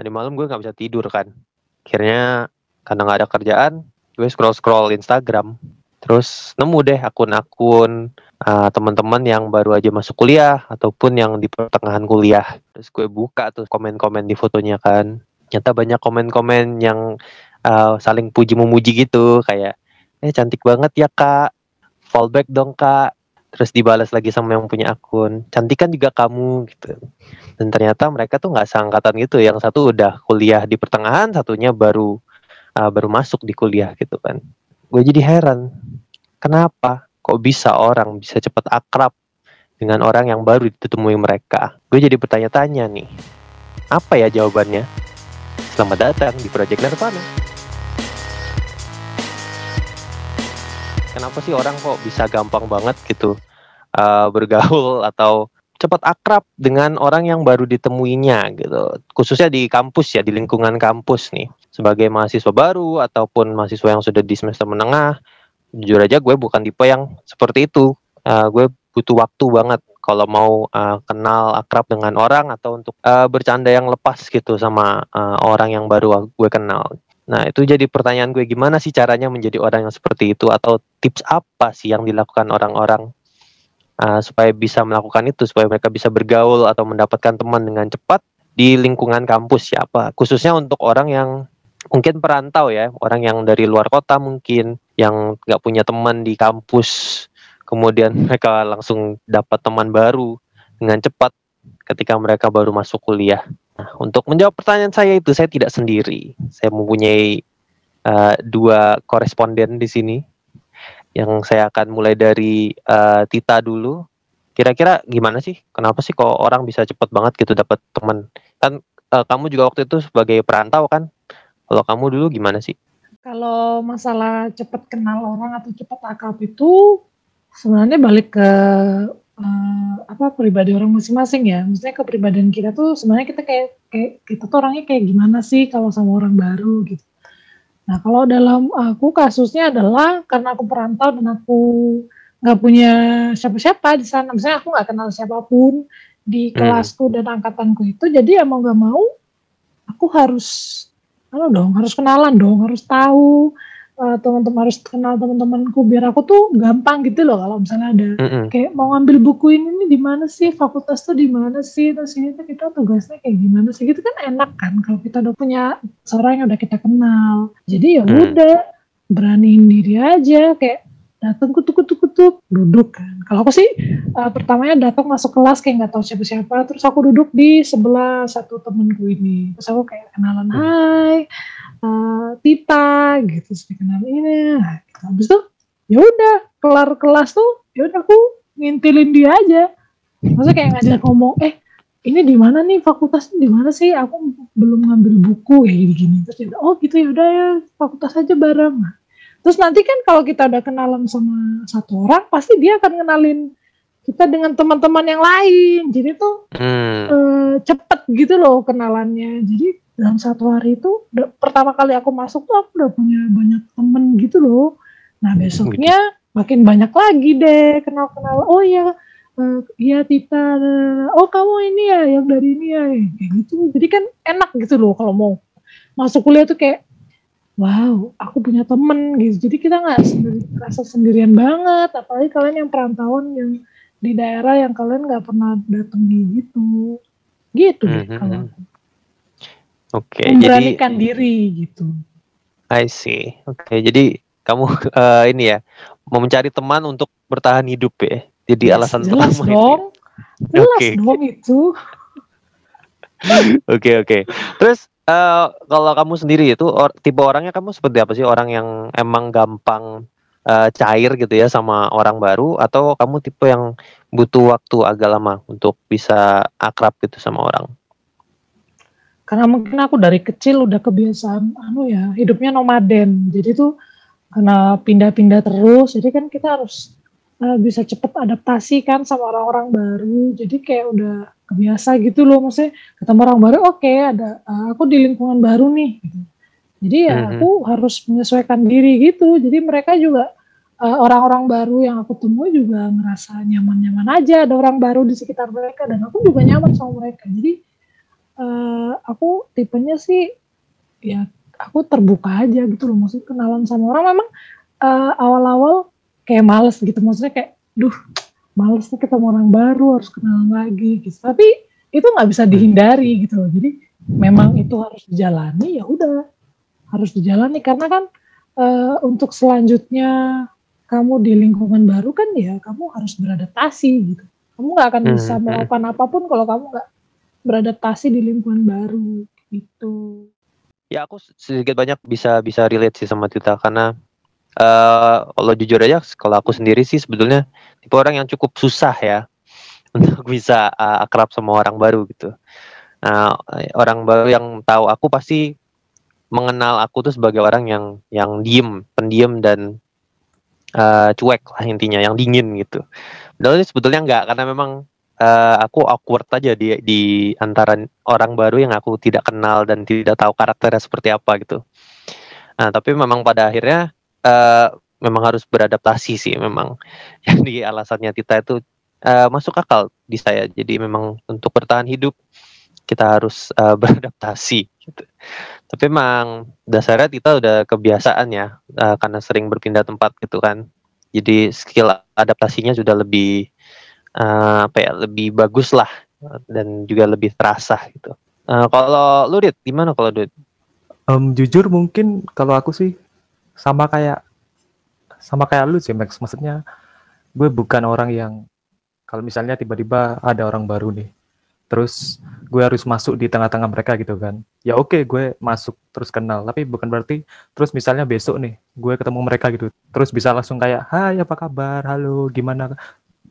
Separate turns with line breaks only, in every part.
tadi malam gue nggak bisa tidur kan. Akhirnya karena nggak ada kerjaan gue scroll scroll Instagram. Terus nemu deh akun-akun uh, teman-teman yang baru aja masuk kuliah ataupun yang di pertengahan kuliah. Terus gue buka tuh komen-komen di fotonya kan. Nyata banyak komen-komen yang uh, saling puji memuji gitu. Kayak eh cantik banget ya kak. Fallback dong kak terus dibalas lagi sama yang punya akun. Cantik kan juga kamu gitu. Dan ternyata mereka tuh nggak seangkatan gitu. Yang satu udah kuliah di pertengahan satunya baru uh, baru masuk di kuliah gitu kan. Gue jadi heran kenapa kok bisa orang bisa cepat akrab dengan orang yang baru ditemui mereka? Gue jadi bertanya-tanya nih. Apa ya jawabannya? Selamat datang di Project Nirvana kenapa sih orang kok bisa gampang banget gitu uh, bergaul atau cepat akrab dengan orang yang baru ditemuinya gitu. Khususnya di kampus ya di lingkungan kampus nih. Sebagai mahasiswa baru ataupun mahasiswa yang sudah di semester menengah jujur aja gue bukan tipe yang seperti itu. Uh, gue butuh waktu banget kalau mau uh, kenal akrab dengan orang atau untuk uh, bercanda yang lepas gitu sama uh, orang yang baru gue kenal Nah, itu jadi pertanyaan gue gimana sih caranya menjadi orang yang seperti itu? Atau tips apa sih yang dilakukan orang-orang uh, supaya bisa melakukan itu? Supaya mereka bisa bergaul atau mendapatkan teman dengan cepat di lingkungan kampus ya apa? Khususnya untuk orang yang mungkin perantau ya. Orang yang dari luar kota mungkin yang nggak punya teman di kampus. Kemudian mereka langsung dapat teman baru dengan cepat ketika mereka baru masuk kuliah Nah, untuk menjawab pertanyaan saya itu saya tidak sendiri. Saya mempunyai uh, dua koresponden di sini yang saya akan mulai dari uh, Tita dulu. Kira-kira gimana sih? Kenapa sih kok orang bisa cepet banget gitu dapat teman? Kan uh, kamu juga waktu itu sebagai perantau kan? Kalau kamu dulu gimana sih?
Kalau masalah cepet kenal orang atau cepet akrab itu sebenarnya balik ke uh, apa pribadi orang masing-masing ya. Maksudnya kepribadian kita tuh sebenarnya kita kayak kayak kita tuh orangnya kayak gimana sih kalau sama orang baru gitu. Nah kalau dalam aku kasusnya adalah karena aku perantau dan aku nggak punya siapa-siapa di sana. Misalnya aku nggak kenal siapa pun di hmm. kelasku dan angkatanku itu. Jadi ya mau nggak mau aku harus, halo dong, harus kenalan dong, harus tahu uh, teman-teman harus kenal teman-temanku biar aku tuh gampang gitu loh kalau misalnya ada mm-hmm. kayak mau ngambil buku ini nih di mana sih fakultas tuh di mana sih terus ini tuh kita tugasnya kayak gimana sih gitu kan enak kan kalau kita udah punya seorang yang udah kita kenal jadi ya mm. udah beraniin diri aja kayak datang kutuk kutuk kutuk duduk kan kalau aku sih uh, pertamanya datang masuk kelas kayak nggak tahu siapa siapa terus aku duduk di sebelah satu temenku ini terus aku kayak kenalan mm. Uh, Tita gitu sih kenal ini nah, gitu. habis itu ya udah kelar kelas tuh ya udah aku ngintilin dia aja. Maksudnya kayak ngajak ngomong eh ini di mana nih? Fakultas di mana sih? Aku belum ngambil buku ya gini gini terus dia, oh gitu ya udah ya fakultas aja bareng. Nah, terus nanti kan kalau kita udah kenalan sama satu orang pasti dia akan kenalin kita dengan teman-teman yang lain. Jadi tuh hmm. eh, cepet gitu loh kenalannya. Jadi dalam satu hari itu pertama kali aku masuk tuh aku udah punya banyak temen gitu loh. Nah besoknya gitu. makin banyak lagi deh kenal-kenal. Oh ya uh, iya Tita oh kamu ini ya yang dari ini ya. Kayak gitu. Jadi kan enak gitu loh kalau mau masuk kuliah tuh kayak wow aku punya temen gitu. Jadi kita nggak sendiri, rasa sendirian banget. Apalagi kalian yang perantauan yang di daerah yang kalian nggak pernah datangi gitu. Gitu mm -hmm. kalau
Oke,
Memberanikan jadi diri gitu.
I see. Oke, jadi kamu uh, ini ya mau mencari teman untuk bertahan hidup ya. Jadi yes, alasan
jelas
utama
dong. Itu. Jelas okay. dong itu.
Oke oke. Terus uh, kalau kamu sendiri itu or, tipe orangnya kamu seperti apa sih? Orang yang emang gampang uh, cair gitu ya sama orang baru atau kamu tipe yang butuh waktu agak lama untuk bisa akrab gitu sama orang?
Karena mungkin aku dari kecil udah kebiasaan anu ya, hidupnya nomaden. Jadi tuh karena pindah-pindah terus, jadi kan kita harus uh, bisa cepet adaptasi kan sama orang-orang baru. Jadi kayak udah kebiasa gitu loh, maksudnya ketemu orang baru, oke okay, ada uh, aku di lingkungan baru nih. Gitu. Jadi ya mm -hmm. aku harus menyesuaikan diri gitu. Jadi mereka juga uh, orang-orang baru yang aku temui juga ngerasa nyaman-nyaman aja. Ada orang baru di sekitar mereka dan aku juga nyaman sama mereka. Jadi uh, aku tipenya sih ya aku terbuka aja gitu loh. Maksudnya kenalan sama orang memang uh, awal-awal kayak males gitu. Maksudnya kayak duh males nih ketemu orang baru harus kenalan lagi gitu. Tapi itu nggak bisa dihindari gitu loh. Jadi memang itu harus dijalani ya udah harus dijalani. Karena kan uh, untuk selanjutnya kamu di lingkungan baru kan ya kamu harus beradaptasi gitu. Kamu nggak akan bisa hmm, hmm. melakukan apa pun kalau kamu nggak beradaptasi di lingkungan baru gitu
Ya aku sedikit banyak bisa bisa relate sih sama Tita karena uh, kalau jujur aja kalau aku sendiri sih sebetulnya tipe orang yang cukup susah ya untuk bisa uh, akrab sama orang baru gitu. Nah, orang baru yang tahu aku pasti mengenal aku tuh sebagai orang yang yang diem, pendiam dan uh, cuek lah intinya, yang dingin gitu. Padahal sebetulnya enggak karena memang uh, aku awkward aja di di antara orang baru yang aku tidak kenal dan tidak tahu karakternya seperti apa gitu. Nah, tapi memang pada akhirnya uh, memang harus beradaptasi sih memang. Jadi alasannya Tita itu uh, masuk akal di saya. Jadi memang untuk bertahan hidup kita harus uh, beradaptasi gitu. Tapi memang dasarnya Tita udah kebiasaan ya uh, karena sering berpindah tempat gitu kan. Jadi skill adaptasinya sudah lebih uh, apa ya lebih bagus lah dan juga lebih terasa gitu. Uh, kalau lu Dit, gimana kalau Dit?
Um, jujur mungkin kalau aku sih sama kayak sama kayak lu sih Max. Maksudnya gue bukan orang yang kalau misalnya tiba-tiba ada orang baru nih, terus gue harus masuk di tengah-tengah mereka gitu kan. Ya oke okay, gue masuk terus kenal, tapi bukan berarti terus misalnya besok nih gue ketemu mereka gitu, terus bisa langsung kayak, hai apa kabar, halo gimana,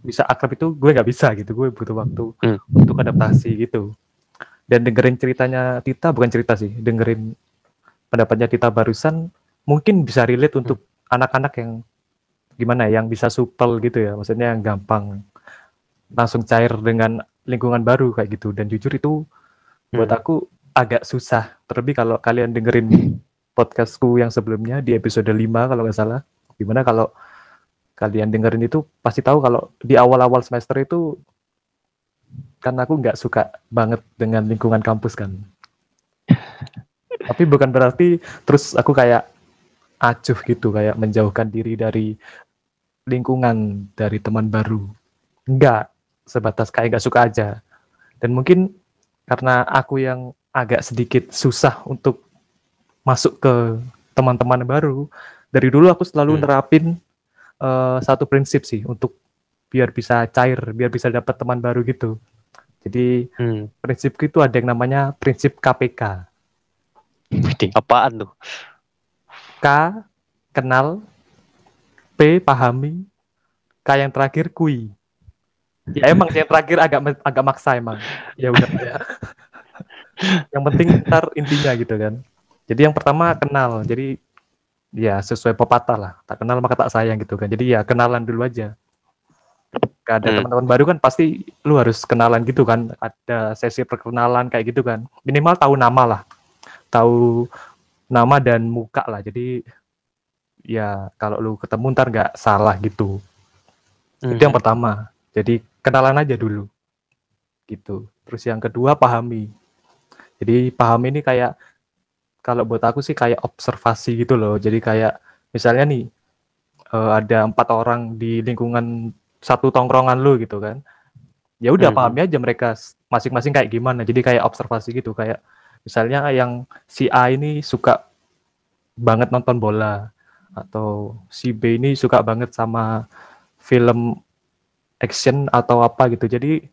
bisa akrab itu gue nggak bisa gitu gue butuh waktu hmm. untuk adaptasi gitu dan dengerin ceritanya Tita bukan cerita sih dengerin pendapatnya Tita barusan mungkin bisa relate untuk hmm. anak-anak hmm. yang gimana ya, yang bisa supel gitu ya maksudnya yang gampang langsung cair dengan lingkungan baru kayak gitu dan jujur itu hmm. buat aku agak susah terlebih kalau kalian dengerin podcastku yang sebelumnya di episode 5 kalau nggak salah gimana kalau kalian dengerin itu pasti tahu kalau di awal-awal semester itu kan aku nggak suka banget dengan lingkungan kampus kan. Tapi bukan berarti terus aku kayak acuh gitu, kayak menjauhkan diri dari lingkungan, dari teman baru. Enggak, sebatas kayak nggak suka aja. Dan mungkin karena aku yang agak sedikit susah untuk masuk ke teman-teman baru, dari dulu aku selalu hmm. nerapin uh, satu prinsip sih untuk biar bisa cair, biar bisa dapat teman baru gitu. Jadi hmm. prinsip itu ada yang namanya prinsip KPK.
Apaan tuh?
K kenal, P pahami, K yang terakhir kui. Ya emang yang terakhir agak agak maksa emang. Ya udah ya. yang penting ntar intinya gitu kan. Jadi yang pertama kenal. Jadi ya sesuai pepatah lah. Tak kenal maka tak sayang gitu kan. Jadi ya kenalan dulu aja. Ada hmm. teman-teman baru kan pasti lu harus kenalan gitu kan. Ada sesi perkenalan kayak gitu kan. Minimal tahu nama lah. Tahu nama dan muka lah. Jadi ya kalau lu ketemu ntar nggak salah gitu. Hmm. itu yang pertama. Jadi kenalan aja dulu. Gitu. Terus yang kedua pahami. Jadi pahami ini kayak kalau buat aku sih kayak observasi gitu loh. Jadi kayak misalnya nih uh, ada empat orang di lingkungan satu tongkrongan lu gitu kan. Ya udah hmm. pahami aja mereka masing-masing kayak gimana. Jadi kayak observasi gitu kayak misalnya yang si A ini suka banget nonton bola atau si B ini suka banget sama film action atau apa gitu. Jadi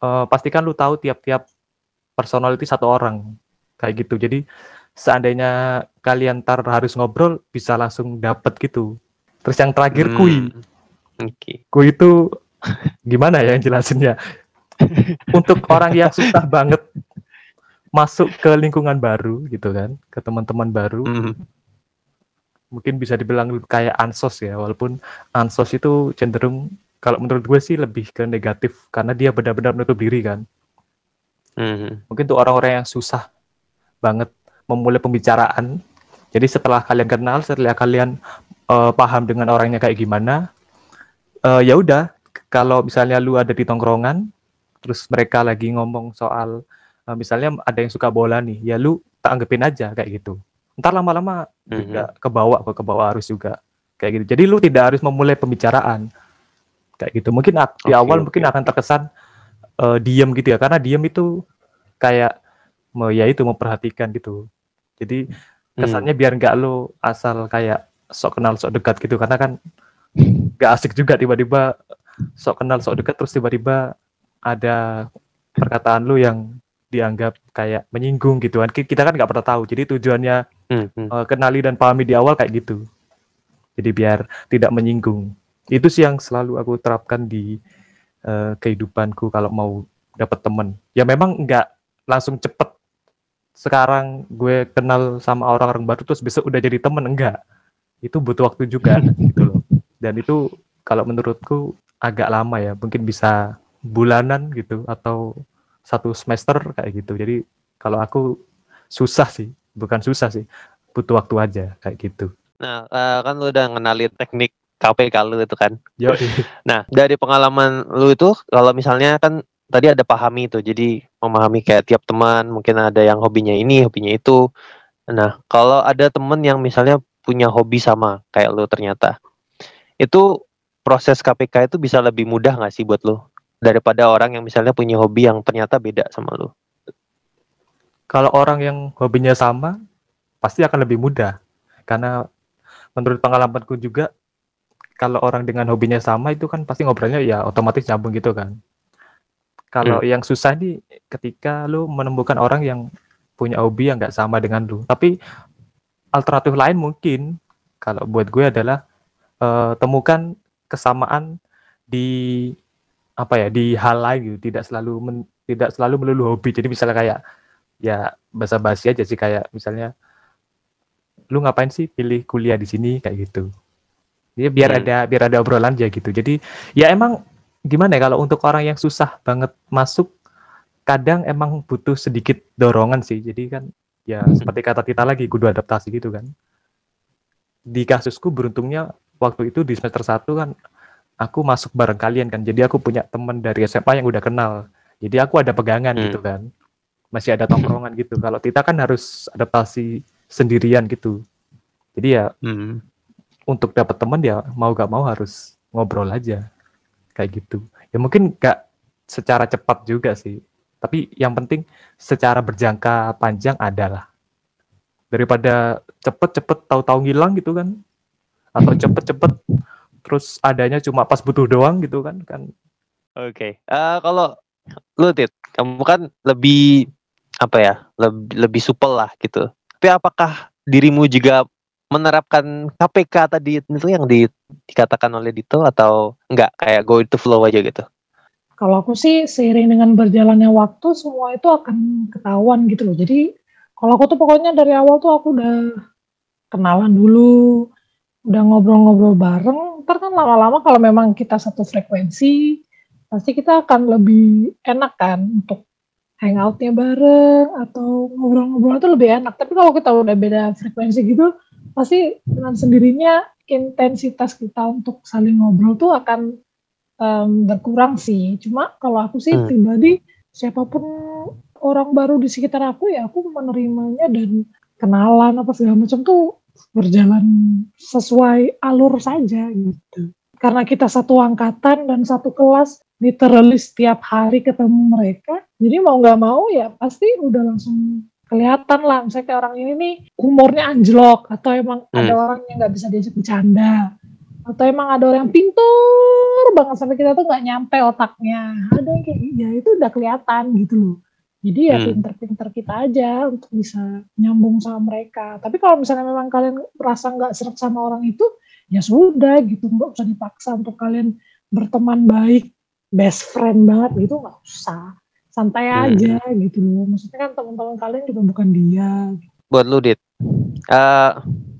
uh, pastikan lu tahu tiap-tiap personality satu orang kayak gitu. Jadi seandainya kalian tar harus ngobrol bisa langsung dapet gitu. Terus yang terakhir hmm. kui. Okay. Kui itu gimana ya yang jelasinnya? Untuk orang yang susah banget masuk ke lingkungan baru gitu kan, ke teman-teman baru. Hmm. Mungkin bisa dibilang kayak ansos ya, walaupun ansos itu cenderung kalau menurut gue sih lebih ke negatif karena dia benar-benar menutup diri kan. Hmm. Mungkin tuh orang-orang yang susah banget memulai pembicaraan. Jadi setelah kalian kenal, setelah kalian uh, paham dengan orangnya kayak gimana, uh, ya udah kalau misalnya lu ada di tongkrongan, terus mereka lagi ngomong soal eh, misalnya ada yang suka bola nih, ya lu tak anggapin aja kayak gitu. Ntar lama-lama juga kebawa ke kebawa arus juga kayak gitu. Jadi lu tidak harus memulai pembicaraan kayak gitu. Mungkin ak- di awal
oke.
mungkin akan terkesan eh, diam gitu ya, karena diam itu kayak ya itu memperhatikan gitu. Jadi
Hmm.
kesannya biar nggak lu asal kayak sok kenal sok dekat gitu. Karena kan nggak asik juga tiba-tiba sok kenal sok dekat terus tiba-tiba ada perkataan lu yang dianggap kayak menyinggung gitu kan. Ki- kita kan nggak pernah tahu. Jadi tujuannya
Hmm, hmm.
eh, kenali dan pahami di awal kayak gitu. Jadi biar tidak menyinggung. Itu sih yang selalu aku terapkan di eh, kehidupanku kalau mau dapat temen. Ya memang nggak langsung cepet sekarang gue kenal sama orang-orang baru terus besok udah jadi temen enggak. Itu butuh waktu juga gitu loh. Dan itu kalau menurutku agak lama ya mungkin bisa bulanan gitu atau satu semester kayak gitu. Jadi kalau aku susah sih bukan susah sih butuh waktu aja kayak gitu.
Nah, eh, kan lu udah ngenalin teknik KPK lu itu kan.
yo
Nah, dari pengalaman lu itu kalau misalnya kan tadi ada pahami itu. Jadi memahami kayak tiap teman, mungkin ada yang hobinya ini, hobinya itu. Nah, kalau ada temen yang misalnya punya hobi sama kayak lu ternyata. Itu proses KPK itu bisa lebih mudah nggak sih buat lu daripada orang yang misalnya punya hobi yang ternyata beda sama lu?
kalau orang yang hobinya sama pasti akan lebih mudah karena menurut pengalamanku juga kalau orang dengan hobinya sama itu kan pasti ngobrolnya ya otomatis nyambung gitu kan kalau yang susah nih ketika lu menemukan orang yang punya hobi yang nggak sama dengan lu. Tapi alternatif lain mungkin kalau buat gue adalah eh, temukan kesamaan di apa ya di hal lain gitu. Tidak selalu men- tidak selalu melulu hobi. Jadi misalnya kayak ya basa-basi aja sih. Kayak misalnya lu ngapain sih pilih kuliah di sini? Kayak gitu. Ya biar
Hmm.
ada biar ada obrolan aja gitu. Jadi ya emang gimana ya kalau untuk orang yang susah banget masuk kadang emang butuh sedikit dorongan sih. Jadi kan ya seperti kata kita lagi kudu adaptasi gitu kan. Di kasusku beruntungnya waktu itu di semester 1 kan aku masuk bareng kalian kan. Jadi aku punya teman dari SMA yang udah kenal. Jadi aku ada pegangan
Hmm.
gitu kan. Masih ada tongkrongan gitu. Kalau kita kan harus adaptasi sendirian gitu. Jadi ya
Hmm.
untuk dapat teman ya mau gak mau harus ngobrol aja kayak gitu ya mungkin gak secara cepat juga sih tapi yang penting secara berjangka panjang adalah daripada cepet-cepet tahu-tahu ngilang gitu kan atau cepet-cepet terus adanya cuma pas butuh doang gitu kan kan
Oke. Eh, kalau lu Tit, kamu kan lebih apa ya? Lebih lebih supel lah gitu. Tapi apakah dirimu juga menerapkan KPK tadi itu yang di- dikatakan oleh Dito atau enggak kayak go the flow aja gitu?
Kalau aku sih seiring dengan berjalannya waktu semua itu akan ketahuan gitu loh. Jadi kalau aku tuh pokoknya dari awal tuh aku udah kenalan dulu, udah ngobrol-ngobrol bareng. Ntar kan lama-lama kalau memang kita satu frekuensi, pasti kita akan lebih enak kan untuk hangoutnya bareng atau ngobrol-ngobrol itu lebih enak. Tapi kalau kita udah beda frekuensi gitu, pasti dengan sendirinya intensitas kita untuk saling ngobrol tuh akan em, berkurang sih. Cuma kalau aku sih
Hmm.
pribadi siapa pun orang baru di sekitar aku ya aku menerimanya dan kenalan apa segala macam tuh berjalan sesuai alur saja gitu. Karena kita satu angkatan dan satu kelas literally setiap hari ketemu mereka, jadi mau nggak mau ya pasti udah langsung kelihatan lah. Misalnya kayak orang ini nih humornya anjlok. Atau emang
Hmm.
ada orang yang nggak bisa diajak bercanda. Atau emang ada orang yang pintar banget sampai kita tuh nggak nyampe otaknya. Ada yang kayak ya itu udah kelihatan gitu loh. Jadi ya
Hmm.
pinter-pinter kita aja untuk bisa nyambung sama mereka. Tapi kalau misalnya memang kalian merasa nggak seret sama orang itu ya sudah gitu. Nggak usah dipaksa untuk kalian berteman baik best friend banget gitu nggak usah santai
Hmm.
aja gitu loh maksudnya kan teman-teman kalian juga bukan dia
Buat lu Dit, eh,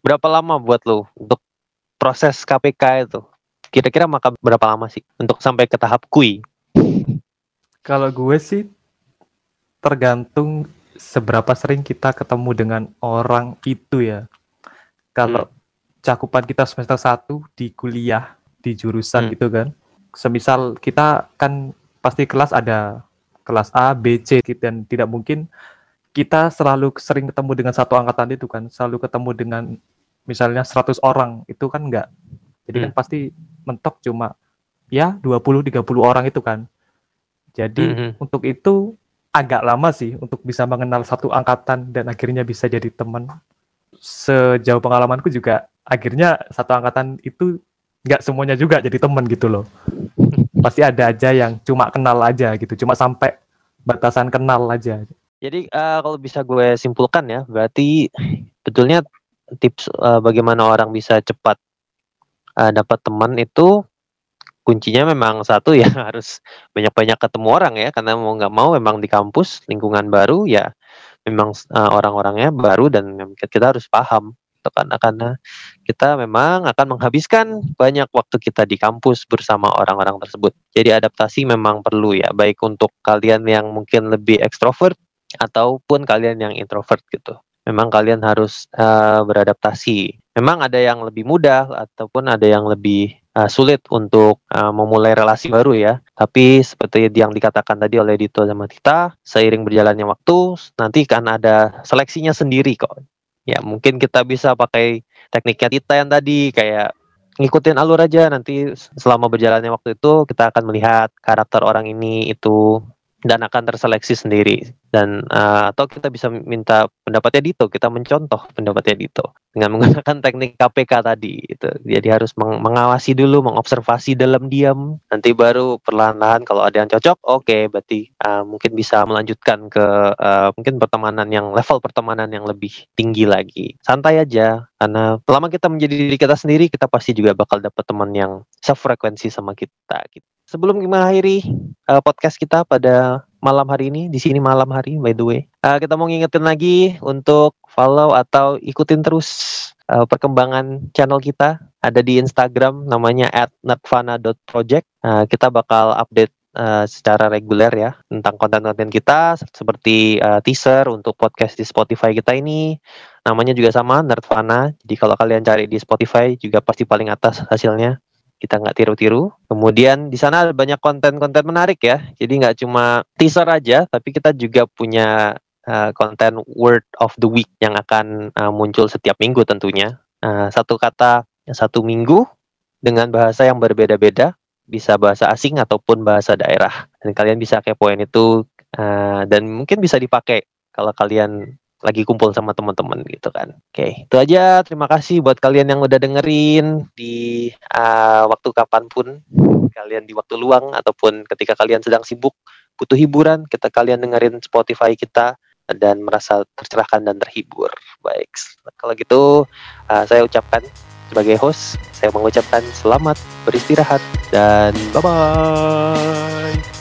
berapa lama buat lu untuk proses KPK itu? Kira-kira maka berapa lama sih untuk sampai ke tahap kui?
Kalau gue sih tergantung seberapa sering kita ketemu dengan orang itu ya. Kalau cakupan kita semester 1 di kuliah, di jurusan
Hmm.
gitu kan. Semisal kita kan pasti kelas ada kelas A, B, C gitu. dan tidak mungkin kita selalu sering ketemu dengan satu angkatan itu kan, selalu ketemu dengan misalnya 100 orang itu kan enggak. Jadi kan
Hmm.
pasti mentok cuma ya 20 30 orang itu kan. Jadi
Mhm.
untuk itu agak lama sih untuk bisa mengenal satu angkatan dan akhirnya bisa jadi teman. Sejauh pengalamanku juga akhirnya satu angkatan itu nggak semuanya juga jadi teman gitu loh. Pasti ada aja yang cuma kenal aja gitu, cuma sampai batasan kenal aja.
Jadi eh, kalau bisa gue simpulkan ya, berarti betulnya tips eh, bagaimana orang bisa cepat eh, dapat teman itu kuncinya memang satu ya harus banyak-banyak ketemu orang ya karena mau nggak mau memang di kampus lingkungan baru ya memang eh, orang-orangnya baru dan kita harus paham gitu karena karena kita memang akan menghabiskan banyak waktu kita di kampus bersama orang-orang tersebut. Jadi adaptasi memang perlu ya baik untuk kalian yang mungkin lebih ekstrovert ataupun kalian yang introvert gitu. Memang kalian harus eh, beradaptasi. Memang ada yang lebih mudah ataupun ada yang lebih eh, sulit untuk eh, memulai relasi baru ya. Tapi seperti yang dikatakan tadi oleh Dito sama Tita, seiring berjalannya waktu nanti kan ada seleksinya sendiri kok. Ya mungkin kita bisa pakai tekniknya Tita yang tadi kayak ngikutin alur aja. Nanti selama berjalannya waktu itu kita akan melihat karakter orang ini itu dan akan terseleksi sendiri. Dan eh, atau kita bisa minta pendapatnya Dito kita mencontoh pendapatnya Dito dengan menggunakan teknik KPK tadi itu jadi harus meng- mengawasi dulu mengobservasi dalam diam. Nanti baru perlahan-lahan kalau ada yang cocok oke berarti eh, mungkin bisa melanjutkan ke eh, mungkin pertemanan yang level pertemanan yang lebih tinggi lagi. Santai aja karena selama kita menjadi diri kita sendiri kita pasti juga bakal dapat teman yang sefrekuensi sama kita gitu. Sebelum mengakhiri eh, podcast kita pada malam hari ini di sini malam hari by the way Eh, kita mau ngingetin lagi untuk follow atau ikutin terus eh, perkembangan channel kita. Ada di Instagram namanya @nerdvana.project Eh, kita bakal update eh, secara reguler ya tentang konten-konten kita seperti eh, teaser untuk podcast di Spotify kita ini. Namanya juga sama Nerdvana jadi kalau kalian cari di Spotify juga pasti paling atas hasilnya kita nggak tiru-tiru. Kemudian di sana ada banyak konten-konten menarik ya. Jadi nggak cuma teaser aja, tapi kita juga punya uh, konten word of the week yang akan uh, muncul setiap minggu tentunya. Uh, satu kata satu minggu dengan bahasa yang berbeda-beda, bisa bahasa asing ataupun bahasa daerah. Dan kalian bisa kepoin itu uh, dan mungkin bisa dipakai kalau kalian lagi kumpul sama teman-teman gitu kan. Oke, itu aja. Terima kasih buat kalian yang udah dengerin di uh, waktu kapan pun kalian di waktu luang ataupun ketika kalian sedang sibuk butuh hiburan, kita kalian dengerin Spotify kita dan merasa tercerahkan dan terhibur. Baik, kalau gitu uh, saya ucapkan sebagai host, saya mengucapkan selamat beristirahat dan bye bye.